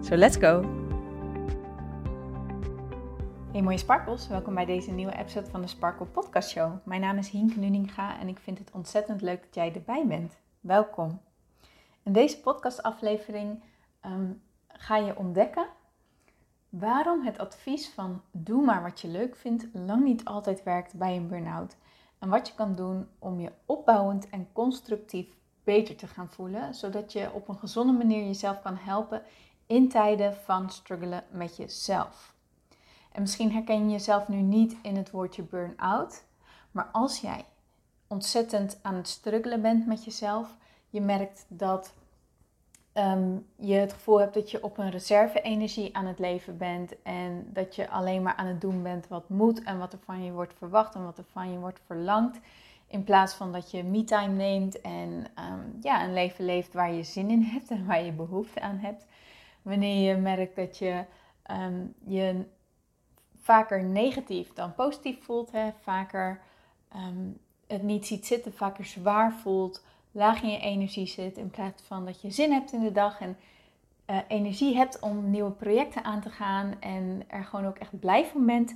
So let's go! Hey mooie sparkles, welkom bij deze nieuwe episode van de Sparkle Podcast Show. Mijn naam is Hienke Nuninga en ik vind het ontzettend leuk dat jij erbij bent. Welkom! In deze podcastaflevering um, ga je ontdekken waarom het advies van doe maar wat je leuk vindt lang niet altijd werkt bij een burn-out. En wat je kan doen om je opbouwend en constructief beter te gaan voelen, zodat je op een gezonde manier jezelf kan helpen in tijden van struggelen met jezelf. En misschien herken je jezelf nu niet in het woordje burn-out, maar als jij ontzettend aan het struggelen bent met jezelf, je merkt dat um, je het gevoel hebt dat je op een reserve-energie aan het leven bent en dat je alleen maar aan het doen bent wat moet en wat er van je wordt verwacht en wat er van je wordt verlangd. In plaats van dat je me-time neemt en um, ja, een leven leeft waar je zin in hebt en waar je behoefte aan hebt. Wanneer je merkt dat je um, je vaker negatief dan positief voelt, hè? vaker um, het niet ziet zitten, vaker zwaar voelt, laag in je energie zit, in plaats van dat je zin hebt in de dag en uh, energie hebt om nieuwe projecten aan te gaan en er gewoon ook echt blij van bent.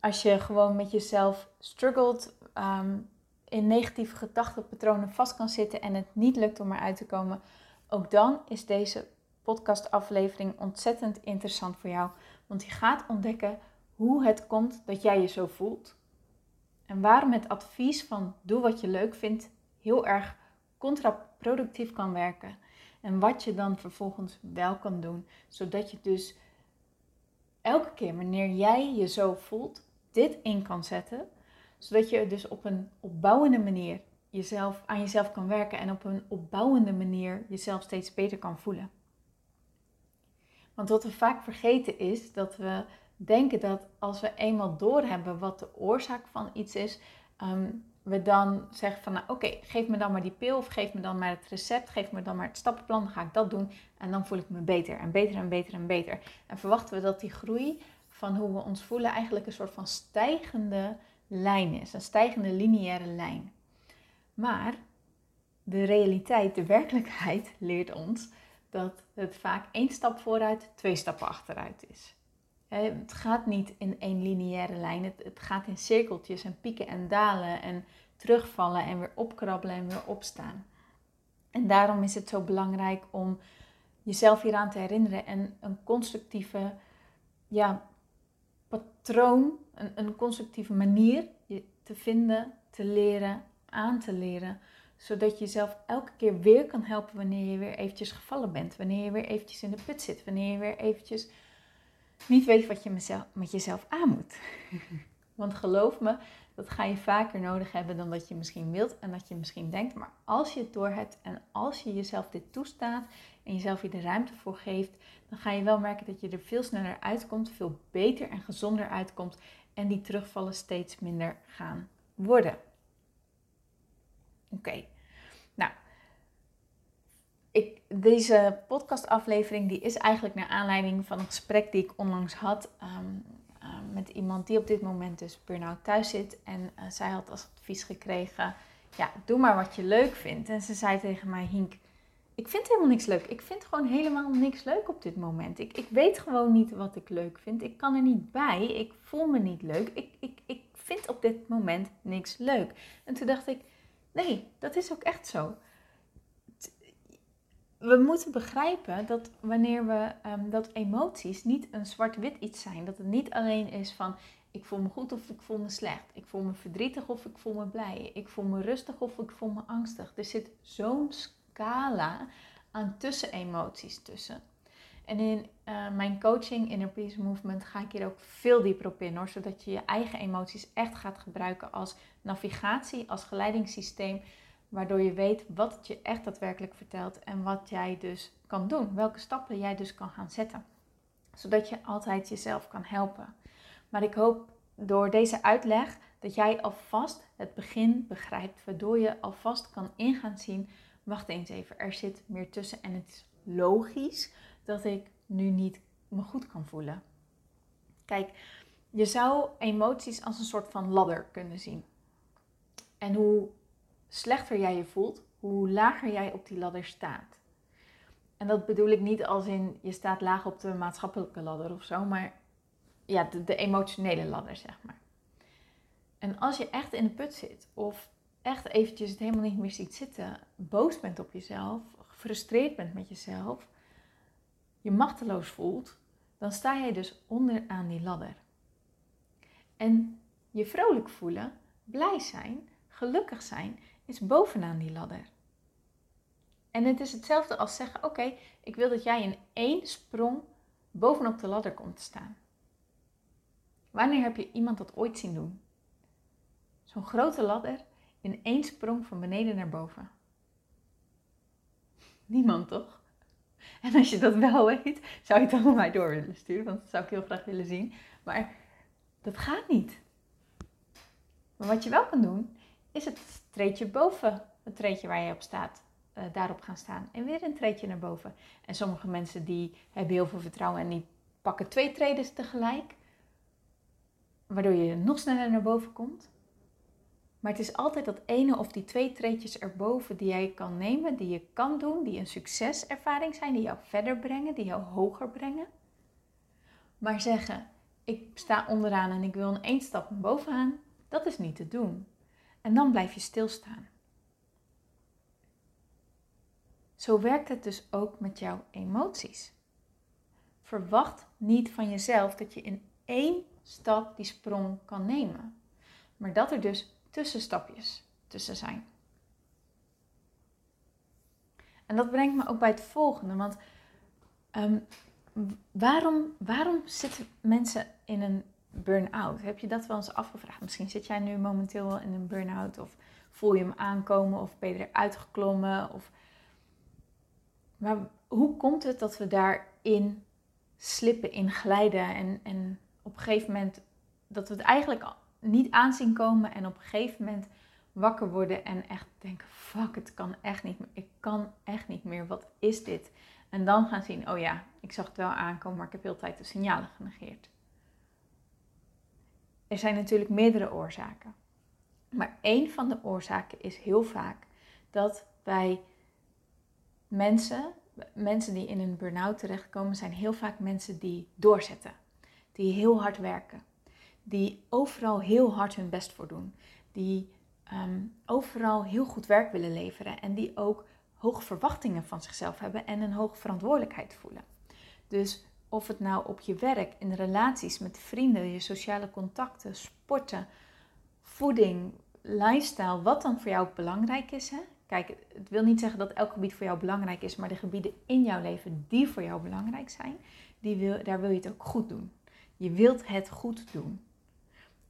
Als je gewoon met jezelf struggelt, um, in negatieve gedachtenpatronen vast kan zitten en het niet lukt om eruit te komen, ook dan is deze podcastaflevering ontzettend interessant voor jou. Want je gaat ontdekken hoe het komt dat jij je zo voelt. En waarom het advies van doe wat je leuk vindt heel erg contraproductief kan werken. En wat je dan vervolgens wel kan doen. Zodat je dus elke keer wanneer jij je zo voelt, dit in kan zetten. Zodat je dus op een opbouwende manier jezelf, aan jezelf kan werken en op een opbouwende manier jezelf steeds beter kan voelen. Want wat we vaak vergeten is dat we denken dat als we eenmaal doorhebben wat de oorzaak van iets is, um, we dan zeggen van nou oké, geef me dan maar die pil of geef me dan maar het recept, geef me dan maar het stappenplan, dan ga ik dat doen en dan voel ik me beter en beter en beter en beter. En verwachten we dat die groei van hoe we ons voelen eigenlijk een soort van stijgende lijn is, een stijgende lineaire lijn. Maar de realiteit, de werkelijkheid leert ons dat het vaak één stap vooruit, twee stappen achteruit is. Het gaat niet in één lineaire lijn. Het, gaat in cirkeltjes en pieken en dalen en terugvallen en weer opkrabbelen en weer opstaan. En daarom is het zo belangrijk om jezelf hieraan te herinneren en een constructieve ja, patroon, een, een constructieve manier te vinden, te leren, aan te leren zodat je jezelf elke keer weer kan helpen wanneer je weer eventjes gevallen bent. Wanneer je weer eventjes in de put zit. Wanneer je weer eventjes niet weet wat je met jezelf aan moet. Want geloof me, dat ga je vaker nodig hebben dan dat je misschien wilt en dat je misschien denkt. Maar als je het doorhebt en als je jezelf dit toestaat en jezelf hier de ruimte voor geeft, dan ga je wel merken dat je er veel sneller uitkomt, veel beter en gezonder uitkomt en die terugvallen steeds minder gaan worden. Oké. Nou, ik, deze podcastaflevering die is eigenlijk naar aanleiding van een gesprek die ik onlangs had um, met iemand die op dit moment dus burn-out thuis zit. En uh, zij had als advies gekregen, ja, doe maar wat je leuk vindt. En ze zei tegen mij, Hink, ik vind helemaal niks leuk. Ik vind gewoon helemaal niks leuk op dit moment. Ik, ik weet gewoon niet wat ik leuk vind. Ik kan er niet bij. Ik voel me niet leuk. Ik, ik, ik vind op dit moment niks leuk. En toen dacht ik, Nee, dat is ook echt zo. We moeten begrijpen dat wanneer we um, dat emoties niet een zwart-wit iets zijn, dat het niet alleen is van ik voel me goed of ik voel me slecht, ik voel me verdrietig of ik voel me blij, ik voel me rustig of ik voel me angstig. Er zit zo'n scala aan tussenemoties tussen. En in uh, mijn coaching Inner Peace Movement ga ik hier ook veel dieper op in hoor. Zodat je je eigen emoties echt gaat gebruiken als navigatie, als geleidingssysteem. waardoor je weet wat het je echt daadwerkelijk vertelt en wat jij dus kan doen. Welke stappen jij dus kan gaan zetten. Zodat je altijd jezelf kan helpen. Maar ik hoop door deze uitleg dat jij alvast het begin begrijpt, waardoor je alvast kan ingaan zien, wacht eens even, er zit meer tussen en het is logisch dat ik nu niet me goed kan voelen. Kijk, je zou emoties als een soort van ladder kunnen zien. En hoe slechter jij je voelt, hoe lager jij op die ladder staat. En dat bedoel ik niet als in je staat laag op de maatschappelijke ladder of zo, maar ja, de, de emotionele ladder, zeg maar. En als je echt in de put zit of echt eventjes het helemaal niet meer ziet zitten, boos bent op jezelf, gefrustreerd bent met jezelf, je machteloos voelt, dan sta je dus onderaan die ladder. En je vrolijk voelen, blij zijn, gelukkig zijn, is bovenaan die ladder. En het is hetzelfde als zeggen: Oké, ik wil dat jij in één sprong bovenop de ladder komt te staan. Wanneer heb je iemand dat ooit zien doen? Zo'n grote ladder in één sprong van beneden naar boven. Niemand toch? En als je dat wel weet, zou je het dan mij door willen sturen, want dat zou ik heel graag willen zien. Maar dat gaat niet. Maar wat je wel kan doen, is het treedje boven het treedje waar je op staat, uh, daarop gaan staan. En weer een treedje naar boven. En sommige mensen die hebben heel veel vertrouwen en die pakken twee treden tegelijk. Waardoor je nog sneller naar boven komt. Maar het is altijd dat ene of die twee treetjes erboven die jij kan nemen, die je kan doen, die een succeservaring zijn, die jou verder brengen, die jou hoger brengen. Maar zeggen, ik sta onderaan en ik wil een één stap bovenaan, dat is niet te doen. En dan blijf je stilstaan. Zo werkt het dus ook met jouw emoties. Verwacht niet van jezelf dat je in één stap die sprong kan nemen, maar dat er dus tussenstapjes tussen zijn. En dat brengt me ook bij het volgende, want ehm, waarom, waarom zitten mensen in een burn-out? Heb je dat wel eens afgevraagd? Misschien zit jij nu momenteel wel in een burn-out of voel je hem aankomen of ben je eruit geklommen? Of... Maar hoe komt het dat we daarin slippen, in glijden en, en op een gegeven moment dat we het eigenlijk niet aanzien komen en op een gegeven moment wakker worden en echt denken: fuck, het kan echt niet meer. Ik kan echt niet meer. Wat is dit? En dan gaan zien: oh ja, ik zag het wel aankomen, maar ik heb heel tijd de signalen genegeerd. Er zijn natuurlijk meerdere oorzaken. Maar één van de oorzaken is heel vaak dat bij mensen, mensen die in een burn-out terechtkomen, zijn heel vaak mensen die doorzetten, die heel hard werken, die overal heel hard hun best voor doen, die ehm, overal heel goed werk willen leveren en die ook hoge verwachtingen van zichzelf hebben en een hoge verantwoordelijkheid voelen. Dus of het nou op je werk, in relaties met vrienden, je sociale contacten, sporten, voeding, lifestyle, wat dan voor jou belangrijk is. Hè? Kijk, het wil niet zeggen dat elk gebied voor jou belangrijk is, maar de gebieden in jouw leven die voor jou belangrijk zijn, die wil, daar wil je het ook goed doen. Je wilt het goed doen.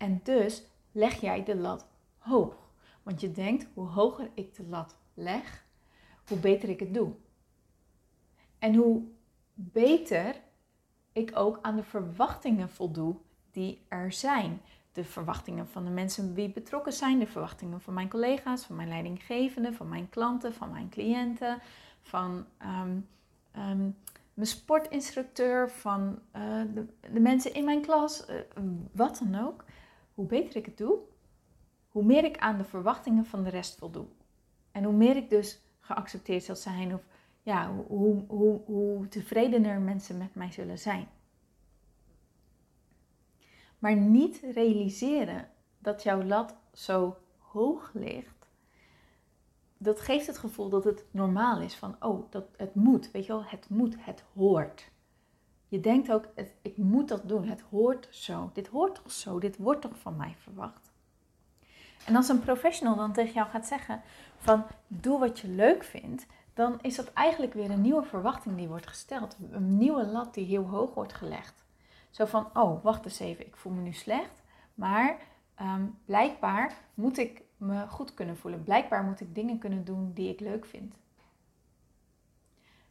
En dus leg jij de lat hoog. Want je denkt, hoe hoger ik de lat leg, hoe beter ik het doe. En hoe beter ik ook aan de verwachtingen voldoe die er zijn. De verwachtingen van de mensen die betrokken zijn, de verwachtingen van mijn collega's, van mijn leidinggevenden, van mijn klanten, van mijn cliënten, van ehm, ehm, mijn sportinstructeur, van eh, de, mensen in mijn klas, uh, wat dan ook. Hoe beter ik het doe, hoe meer ik aan de verwachtingen van de rest voldoe. En hoe meer ik dus geaccepteerd zal zijn of ja, hoe, hoe, hoe tevredener mensen met mij zullen zijn. Maar niet realiseren dat jouw lat zo hoog ligt, dat geeft het gevoel dat het normaal is. Van, oh, dat, het moet, weet je wel, het moet, het hoort. Je denkt ook, ik moet dat doen, het hoort zo. Dit hoort toch zo, dit wordt toch van mij verwacht. En als een professional dan tegen jou gaat zeggen van, doe wat je leuk vindt, dan is dat eigenlijk weer een nieuwe verwachting die wordt gesteld. Een nieuwe lat die heel hoog wordt gelegd. Zo van, oh, wacht eens even, ik voel me nu slecht, maar ehm, blijkbaar moet ik me goed kunnen voelen. Blijkbaar moet ik dingen kunnen doen die ik leuk vind.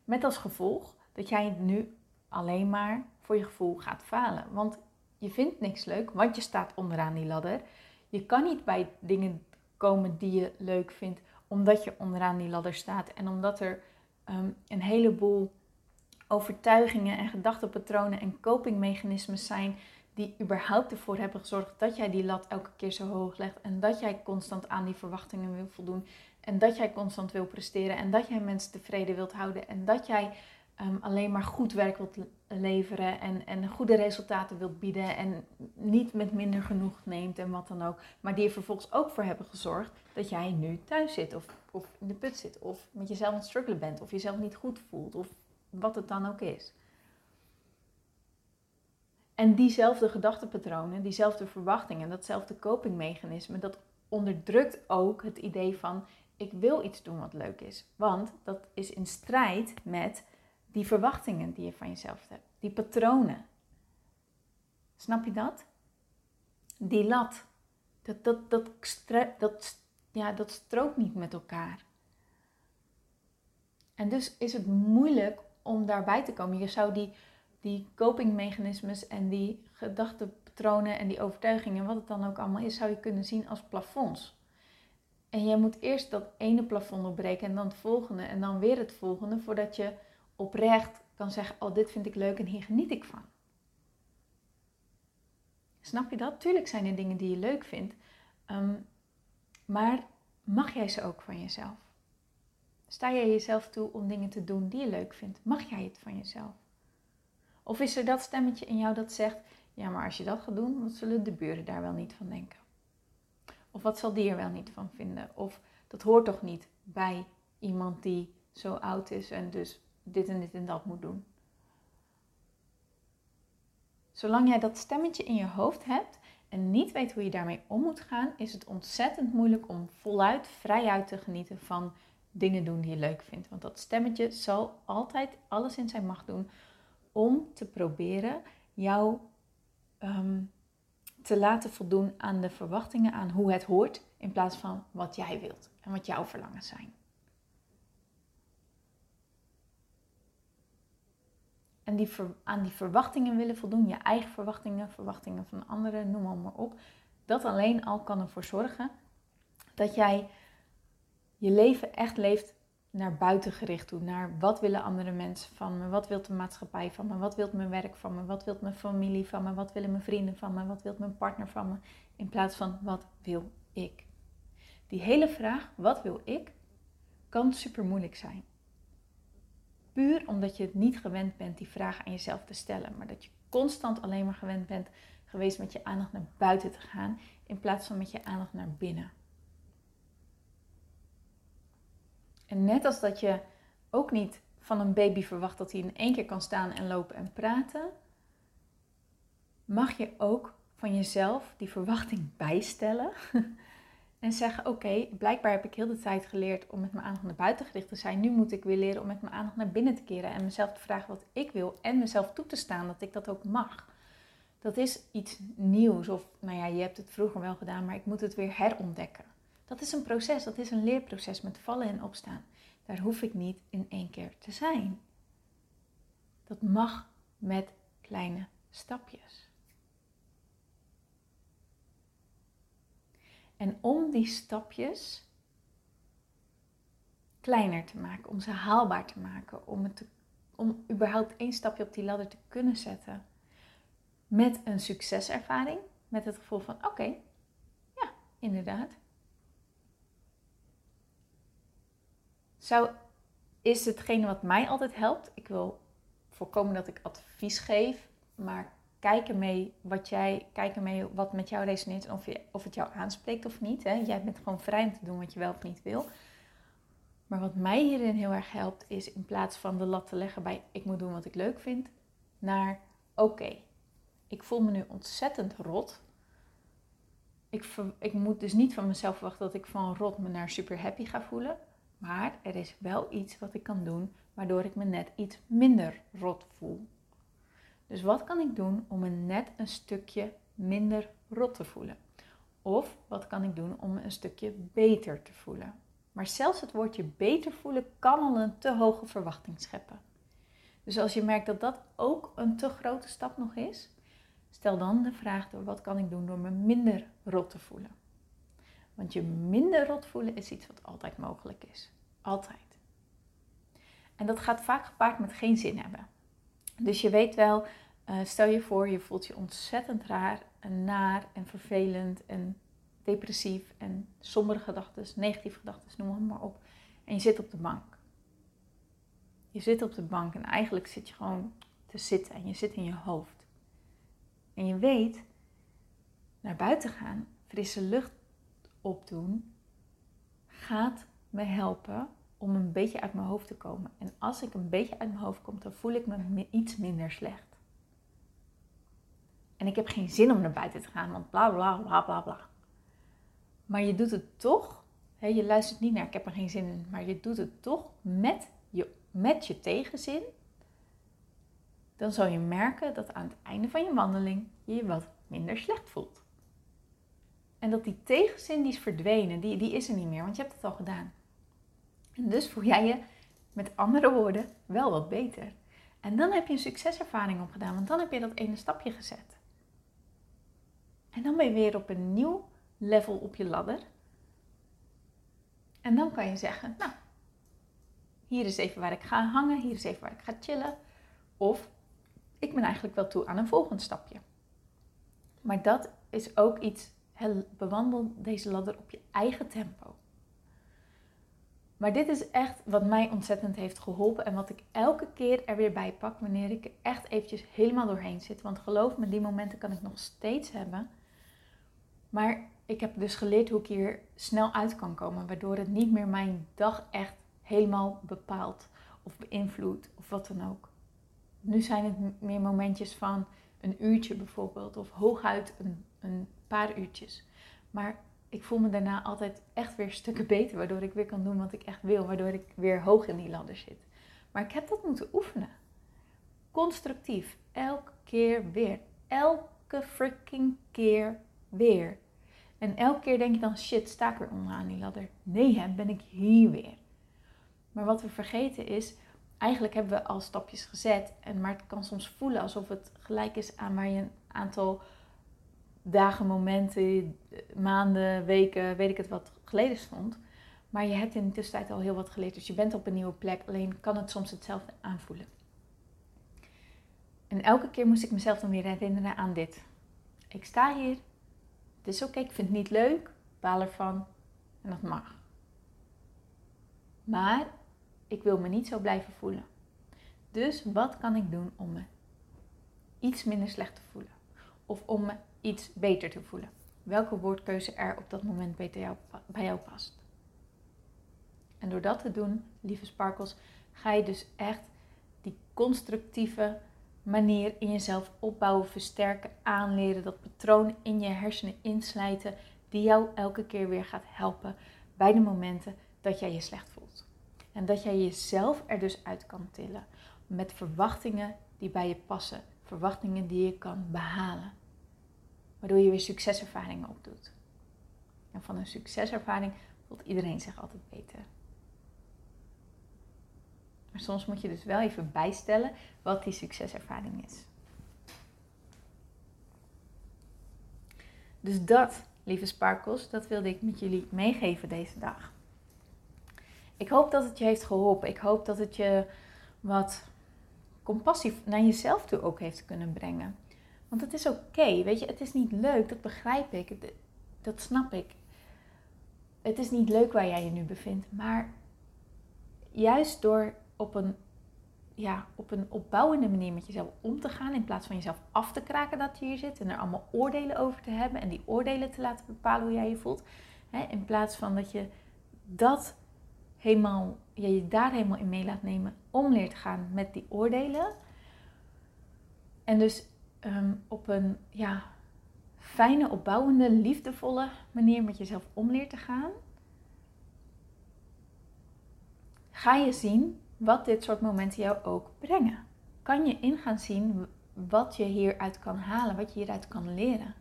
Met als gevolg dat jij nu alleen maar voor je gevoel gaat falen. Want je vindt niks leuk, want je staat onderaan die ladder. Je kan niet bij dingen komen die je leuk vindt, omdat je onderaan die ladder staat en omdat er ehm, een heleboel overtuigingen en gedachtenpatronen en copingmechanismes zijn die überhaupt ervoor hebben gezorgd dat jij die lat elke keer zo hoog legt en dat jij constant aan die verwachtingen wil voldoen en dat jij constant wil presteren en dat jij mensen tevreden wilt houden en dat jij Ehm, alleen maar goed werk wilt leveren en, en goede resultaten wilt bieden en niet met minder genoeg neemt en wat dan ook. Maar die er vervolgens ook voor hebben gezorgd dat jij nu thuis zit of, of in de put zit of met jezelf aan het struggelen bent of jezelf niet goed voelt of wat het dan ook is. En diezelfde gedachtenpatronen, diezelfde verwachtingen, datzelfde copingmechanisme, dat onderdrukt ook het idee van ik wil iets doen wat leuk is. Want dat is in strijd met die verwachtingen die je van jezelf hebt, die patronen. Snap je dat? Die lat, dat, dat, dat, ja, dat strookt niet met elkaar. En dus is het moeilijk om daarbij te komen. Je zou die, die copingmechanismes en die gedachtenpatronen en die overtuigingen, wat het dan ook allemaal is, zou je kunnen zien als plafonds. En jij moet eerst dat ene plafond opbreken en dan het volgende en dan weer het volgende voordat je oprecht kan zeggen: Oh, dit vind ik leuk en hier geniet ik van. Snap je dat? Tuurlijk zijn er dingen die je leuk vindt, ehm, maar mag jij ze ook van jezelf? Sta jij jezelf toe om dingen te doen die je leuk vindt? Mag jij het van jezelf? Of is er dat stemmetje in jou dat zegt: Ja, maar als je dat gaat doen, wat zullen de buren daar wel niet van denken? Of wat zal die er wel niet van vinden? Of dat hoort toch niet bij iemand die zo oud is en dus dit en dit en dat moet doen. Zolang jij dat stemmetje in je hoofd hebt en niet weet hoe je daarmee om moet gaan, is het ontzettend moeilijk om voluit, vrijuit te genieten van dingen doen die je leuk vindt. Want dat stemmetje zal altijd alles in zijn macht doen om te proberen jou ehm, te laten voldoen aan de verwachtingen, aan hoe het hoort, in plaats van wat jij wilt en wat jouw verlangens zijn. En die aan die verwachtingen willen voldoen, je eigen verwachtingen, verwachtingen van anderen, noem maar, maar op. Dat alleen al kan ervoor zorgen dat jij je leven echt leeft naar buiten gericht toe. Naar wat willen andere mensen van me? Wat wil de maatschappij van me? Wat wil mijn werk van me? Wat wil mijn familie van me? Wat willen mijn vrienden van me? Wat wil mijn partner van me? In plaats van wat wil ik? Die hele vraag, wat wil ik, kan super moeilijk zijn. Puur omdat je het niet gewend bent die vraag aan jezelf te stellen. Maar dat je constant alleen maar gewend bent geweest met je aandacht naar buiten te gaan. In plaats van met je aandacht naar binnen. En net als dat je ook niet van een baby verwacht dat hij in één keer kan staan en lopen en praten. Mag je ook van jezelf die verwachting bijstellen. En zeggen: Oké, blijkbaar heb ik heel de tijd geleerd om met mijn aandacht naar buiten gericht te zijn. Nu moet ik weer leren om met mijn aandacht naar binnen te keren. En mezelf te vragen wat ik wil. En mezelf toe te staan dat ik dat ook mag. Dat is iets nieuws. Of nou ja, je hebt het vroeger wel gedaan, maar ik moet het weer herontdekken. Dat is een proces. Dat is een leerproces met vallen en opstaan. Daar hoef ik niet in één keer te zijn. Dat mag met kleine stapjes. En om die stapjes kleiner te maken, om ze haalbaar te maken, om, het om überhaupt één stapje op die ladder te kunnen zetten. Met een succeservaring, met het gevoel van oké, ja, inderdaad. Zou, is hetgene wat mij altijd helpt. Ik wil voorkomen dat ik advies geef, maar kijk ermee wat jij, kijk ermee wat met jou resoneert en of, of het jou aanspreekt of niet. Hè. Jij bent gewoon vrij om te doen wat je wel of niet wil. Maar wat mij hierin heel erg helpt, is in plaats van de lat te leggen bij ik moet doen wat ik leuk vind, naar oké, ik voel me nu ontzettend rot. Ik, ik moet dus niet van mezelf verwachten dat ik van rot me naar super happy ga voelen. Maar er is wel iets wat ik kan doen waardoor ik me net iets minder rot voel. Dus wat kan ik doen om me net een stukje minder rot te voelen? Of wat kan ik doen om me een stukje beter te voelen? Maar zelfs het woordje beter voelen kan al een te hoge verwachting scheppen. Dus als je merkt dat dat ook een te grote stap nog is, stel dan de vraag door wat kan ik doen door me minder rot te voelen. Want je minder rot voelen is iets wat altijd mogelijk is. Altijd. En dat gaat vaak gepaard met geen zin hebben. Dus je weet wel, uh, stel je voor, je voelt je ontzettend raar en naar en vervelend en depressief en sombere gedachten, negatieve gedachten, noem het maar op. En je zit op de bank. Je zit op de bank en eigenlijk zit je gewoon te zitten en je zit in je hoofd. En je weet, naar buiten gaan, frisse lucht opdoen, gaat me helpen om een beetje uit mijn hoofd te komen. En als ik een beetje uit mijn hoofd kom, dan voel ik me iets minder slecht. En ik heb geen zin om naar buiten te gaan, want bla bla bla bla bla. Maar je doet het toch. Je luistert niet naar ik heb er geen zin in, maar je doet het toch met je, met je tegenzin. Dan zal je merken dat aan het einde van je wandeling je je wat minder slecht voelt. En dat die tegenzin die is verdwenen, die, die is er niet meer, want je hebt het al gedaan. En dus voel jij je met andere woorden wel wat beter. En dan heb je een succeservaring opgedaan, want dan heb je dat ene stapje gezet. En dan ben je weer op een nieuw level op je ladder. En dan kan je zeggen, nou, hier is even waar ik ga hangen, hier is even waar ik ga chillen. Of ik ben eigenlijk wel toe aan een volgend stapje. Maar dat is ook iets, bewandel deze ladder op je eigen tempo. Maar dit is echt wat mij ontzettend heeft geholpen en wat ik elke keer er weer bij pak wanneer ik er echt eventjes helemaal doorheen zit. Want geloof me, die momenten kan ik nog steeds hebben. Maar ik heb dus geleerd hoe ik hier snel uit kan komen, waardoor het niet meer mijn dag echt helemaal bepaalt of beïnvloedt of wat dan ook. Nu zijn het meer momentjes van een uurtje bijvoorbeeld, of hooguit een, een paar uurtjes. Maar ik voel me daarna altijd echt weer stukken beter, waardoor ik weer kan doen wat ik echt wil, waardoor ik weer hoog in die ladder zit. Maar ik heb dat moeten oefenen. Constructief, elke keer weer. Elke freaking keer weer. En elke keer denk je dan, shit, sta ik weer onderaan die ladder. Nee, hè, ben ik hier weer. Maar wat we vergeten is, eigenlijk hebben we al stapjes gezet. En, maar het kan soms voelen alsof het gelijk is aan waar je een aantal dagen, momenten, maanden, weken, weet ik het wat, geleden stond. Maar je hebt in de tussentijd al heel wat geleerd. Dus je bent op een nieuwe plek. Alleen kan het soms hetzelfde aanvoelen. En elke keer moest ik mezelf dan weer herinneren aan dit. Ik sta hier. Het is oké, ik vind het niet leuk. Baal ervan. En dat mag. Maar ik wil me niet zo blijven voelen. Dus wat kan ik doen om me iets minder slecht te voelen? Of om me iets beter te voelen. Welke woordkeuze er op dat moment bij jou, bij jou past. En door dat te doen, lieve sparkles, ga je dus echt die constructieve manier in jezelf opbouwen, versterken, aanleren, dat patroon in je hersenen inslijten, die jou elke keer weer gaat helpen bij de momenten dat jij je slecht voelt. En dat jij jezelf er dus uit kan tillen met verwachtingen die bij je passen, verwachtingen die je kan behalen waardoor je weer succeservaringen opdoet. En van een succeservaring voelt iedereen zich altijd beter. Maar soms moet je dus wel even bijstellen wat die succeservaring is. Dus dat, lieve sparkles, dat wilde ik met jullie meegeven deze dag. Ik hoop dat het je heeft geholpen. Ik hoop dat het je wat compassie naar jezelf toe ook heeft kunnen brengen. Want het is oké, weet je, het is niet leuk, dat begrijp ik, dat snap ik. Het is niet leuk waar jij je nu bevindt, maar juist door op een, ja, op een opbouwende manier met jezelf om te gaan, in plaats van jezelf af te kraken dat je hier zit en er allemaal oordelen over te hebben en die oordelen te laten bepalen hoe jij je voelt, hè, in plaats van dat je dat helemaal, je, je daar helemaal in mee laat nemen om leert te gaan met die oordelen. En dus Ehm, op een ja, fijne, opbouwende, liefdevolle manier met jezelf om leert te gaan, ga je zien wat dit soort momenten jou ook brengen. Kan je in gaan zien wat je hieruit kan halen, wat je hieruit kan leren.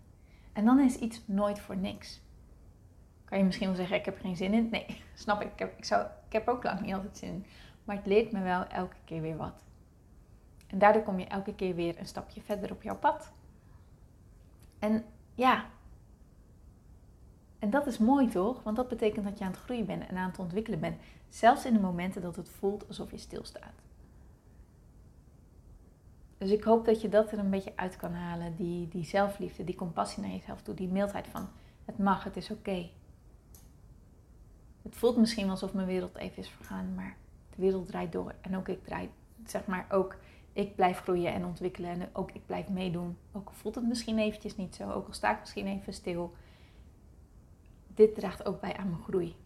En dan is iets nooit voor niks. Kan je misschien wel zeggen, ik heb geen zin in. Nee, snap ik. Ik ik, zou, ik heb ook lang niet altijd zin in. Maar het leert me wel elke keer weer wat. En daardoor kom je elke keer weer een stapje verder op jouw pad. En ja, en dat is mooi toch? Want dat betekent dat je aan het groeien bent en aan het ontwikkelen bent. Zelfs in de momenten dat het voelt alsof je stilstaat. Dus ik hoop dat je dat er een beetje uit kan halen. Die, die zelfliefde, die compassie naar jezelf toe. Die mildheid van het mag, het is oké. Het voelt misschien alsof mijn wereld even is vergaan, maar de wereld draait door. En ook ik draai, zeg maar, ook ik blijf groeien en ontwikkelen. En ook ik blijf meedoen. Ook voelt het misschien eventjes niet zo, ook al sta ik misschien even stil. Dit draagt ook bij aan mijn groei.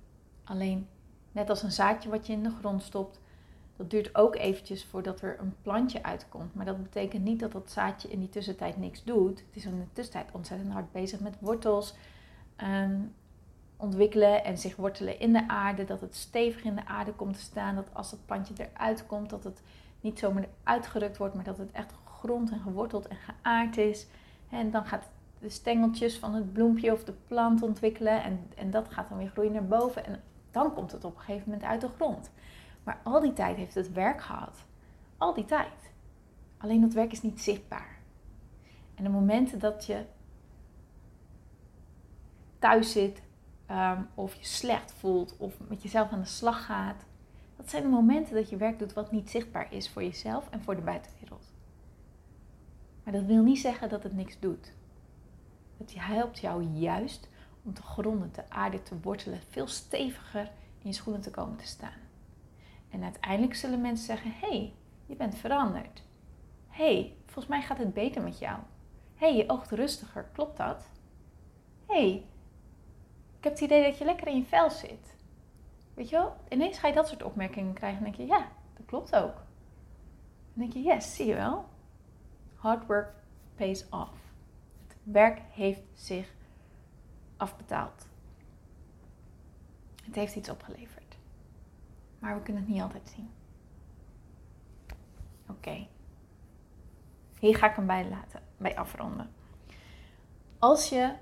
Alleen, net als een zaadje wat je in de grond stopt, dat duurt ook eventjes voordat er een plantje uitkomt. Maar dat betekent niet dat dat zaadje in die tussentijd niks doet. Het is in de tussentijd ontzettend hard bezig met wortels ehm, ontwikkelen en zich wortelen in de aarde. Dat het stevig in de aarde komt te staan. Dat als het plantje eruit komt, dat het niet zomaar uitgerukt wordt, maar dat het echt gegrond en geworteld en geaard is. En dan gaat de stengeltjes van het bloempje of de plant ontwikkelen en, en dat gaat dan weer groeien naar boven. En dan komt het op een gegeven moment uit de grond. Maar al die tijd heeft het werk gehad. Al die tijd. Alleen dat werk is niet zichtbaar. En de momenten dat je thuis zit, ehm, of je slecht voelt, of met jezelf aan de slag gaat, dat zijn de momenten dat je werk doet wat niet zichtbaar is voor jezelf en voor de buitenwereld. Maar dat wil niet zeggen dat het niks doet. Het helpt jou juist om te gronden, te aarde, te wortelen, veel steviger in je schoenen te komen te staan. En uiteindelijk zullen mensen zeggen: hey, je bent veranderd. Hey, volgens mij gaat het beter met jou. Hey, je oogt rustiger, klopt dat? Hey, ik heb het idee dat je lekker in je vel zit. Weet je wel, ineens ga je dat soort opmerkingen krijgen en denk je: ja, dat klopt ook. Dan denk je: yes, zie je wel. Hard work pays off. Het werk heeft zich afbetaald. Het heeft iets opgeleverd. Maar we kunnen het niet altijd zien. Oké. Hier ga ik hem bij laten, bij afronden. Als je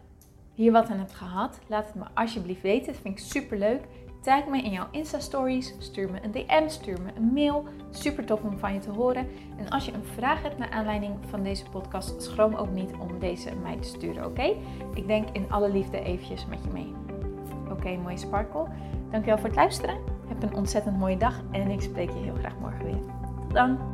hier wat aan hebt gehad, laat het me alsjeblieft weten. Dat vind ik super leuk. Tag me in jouw Insta-stories, stuur me een DM, stuur me een mail. Super tof om van je te horen. En als je een vraag hebt naar aanleiding van deze podcast, schroom ook niet om deze mij te sturen, oké? Ik denk in alle liefde eventjes met je mee. Oké, mooie sparkle. Dankjewel voor het luisteren. Heb een ontzettend mooie dag en ik spreek je heel graag morgen weer. Tot dan!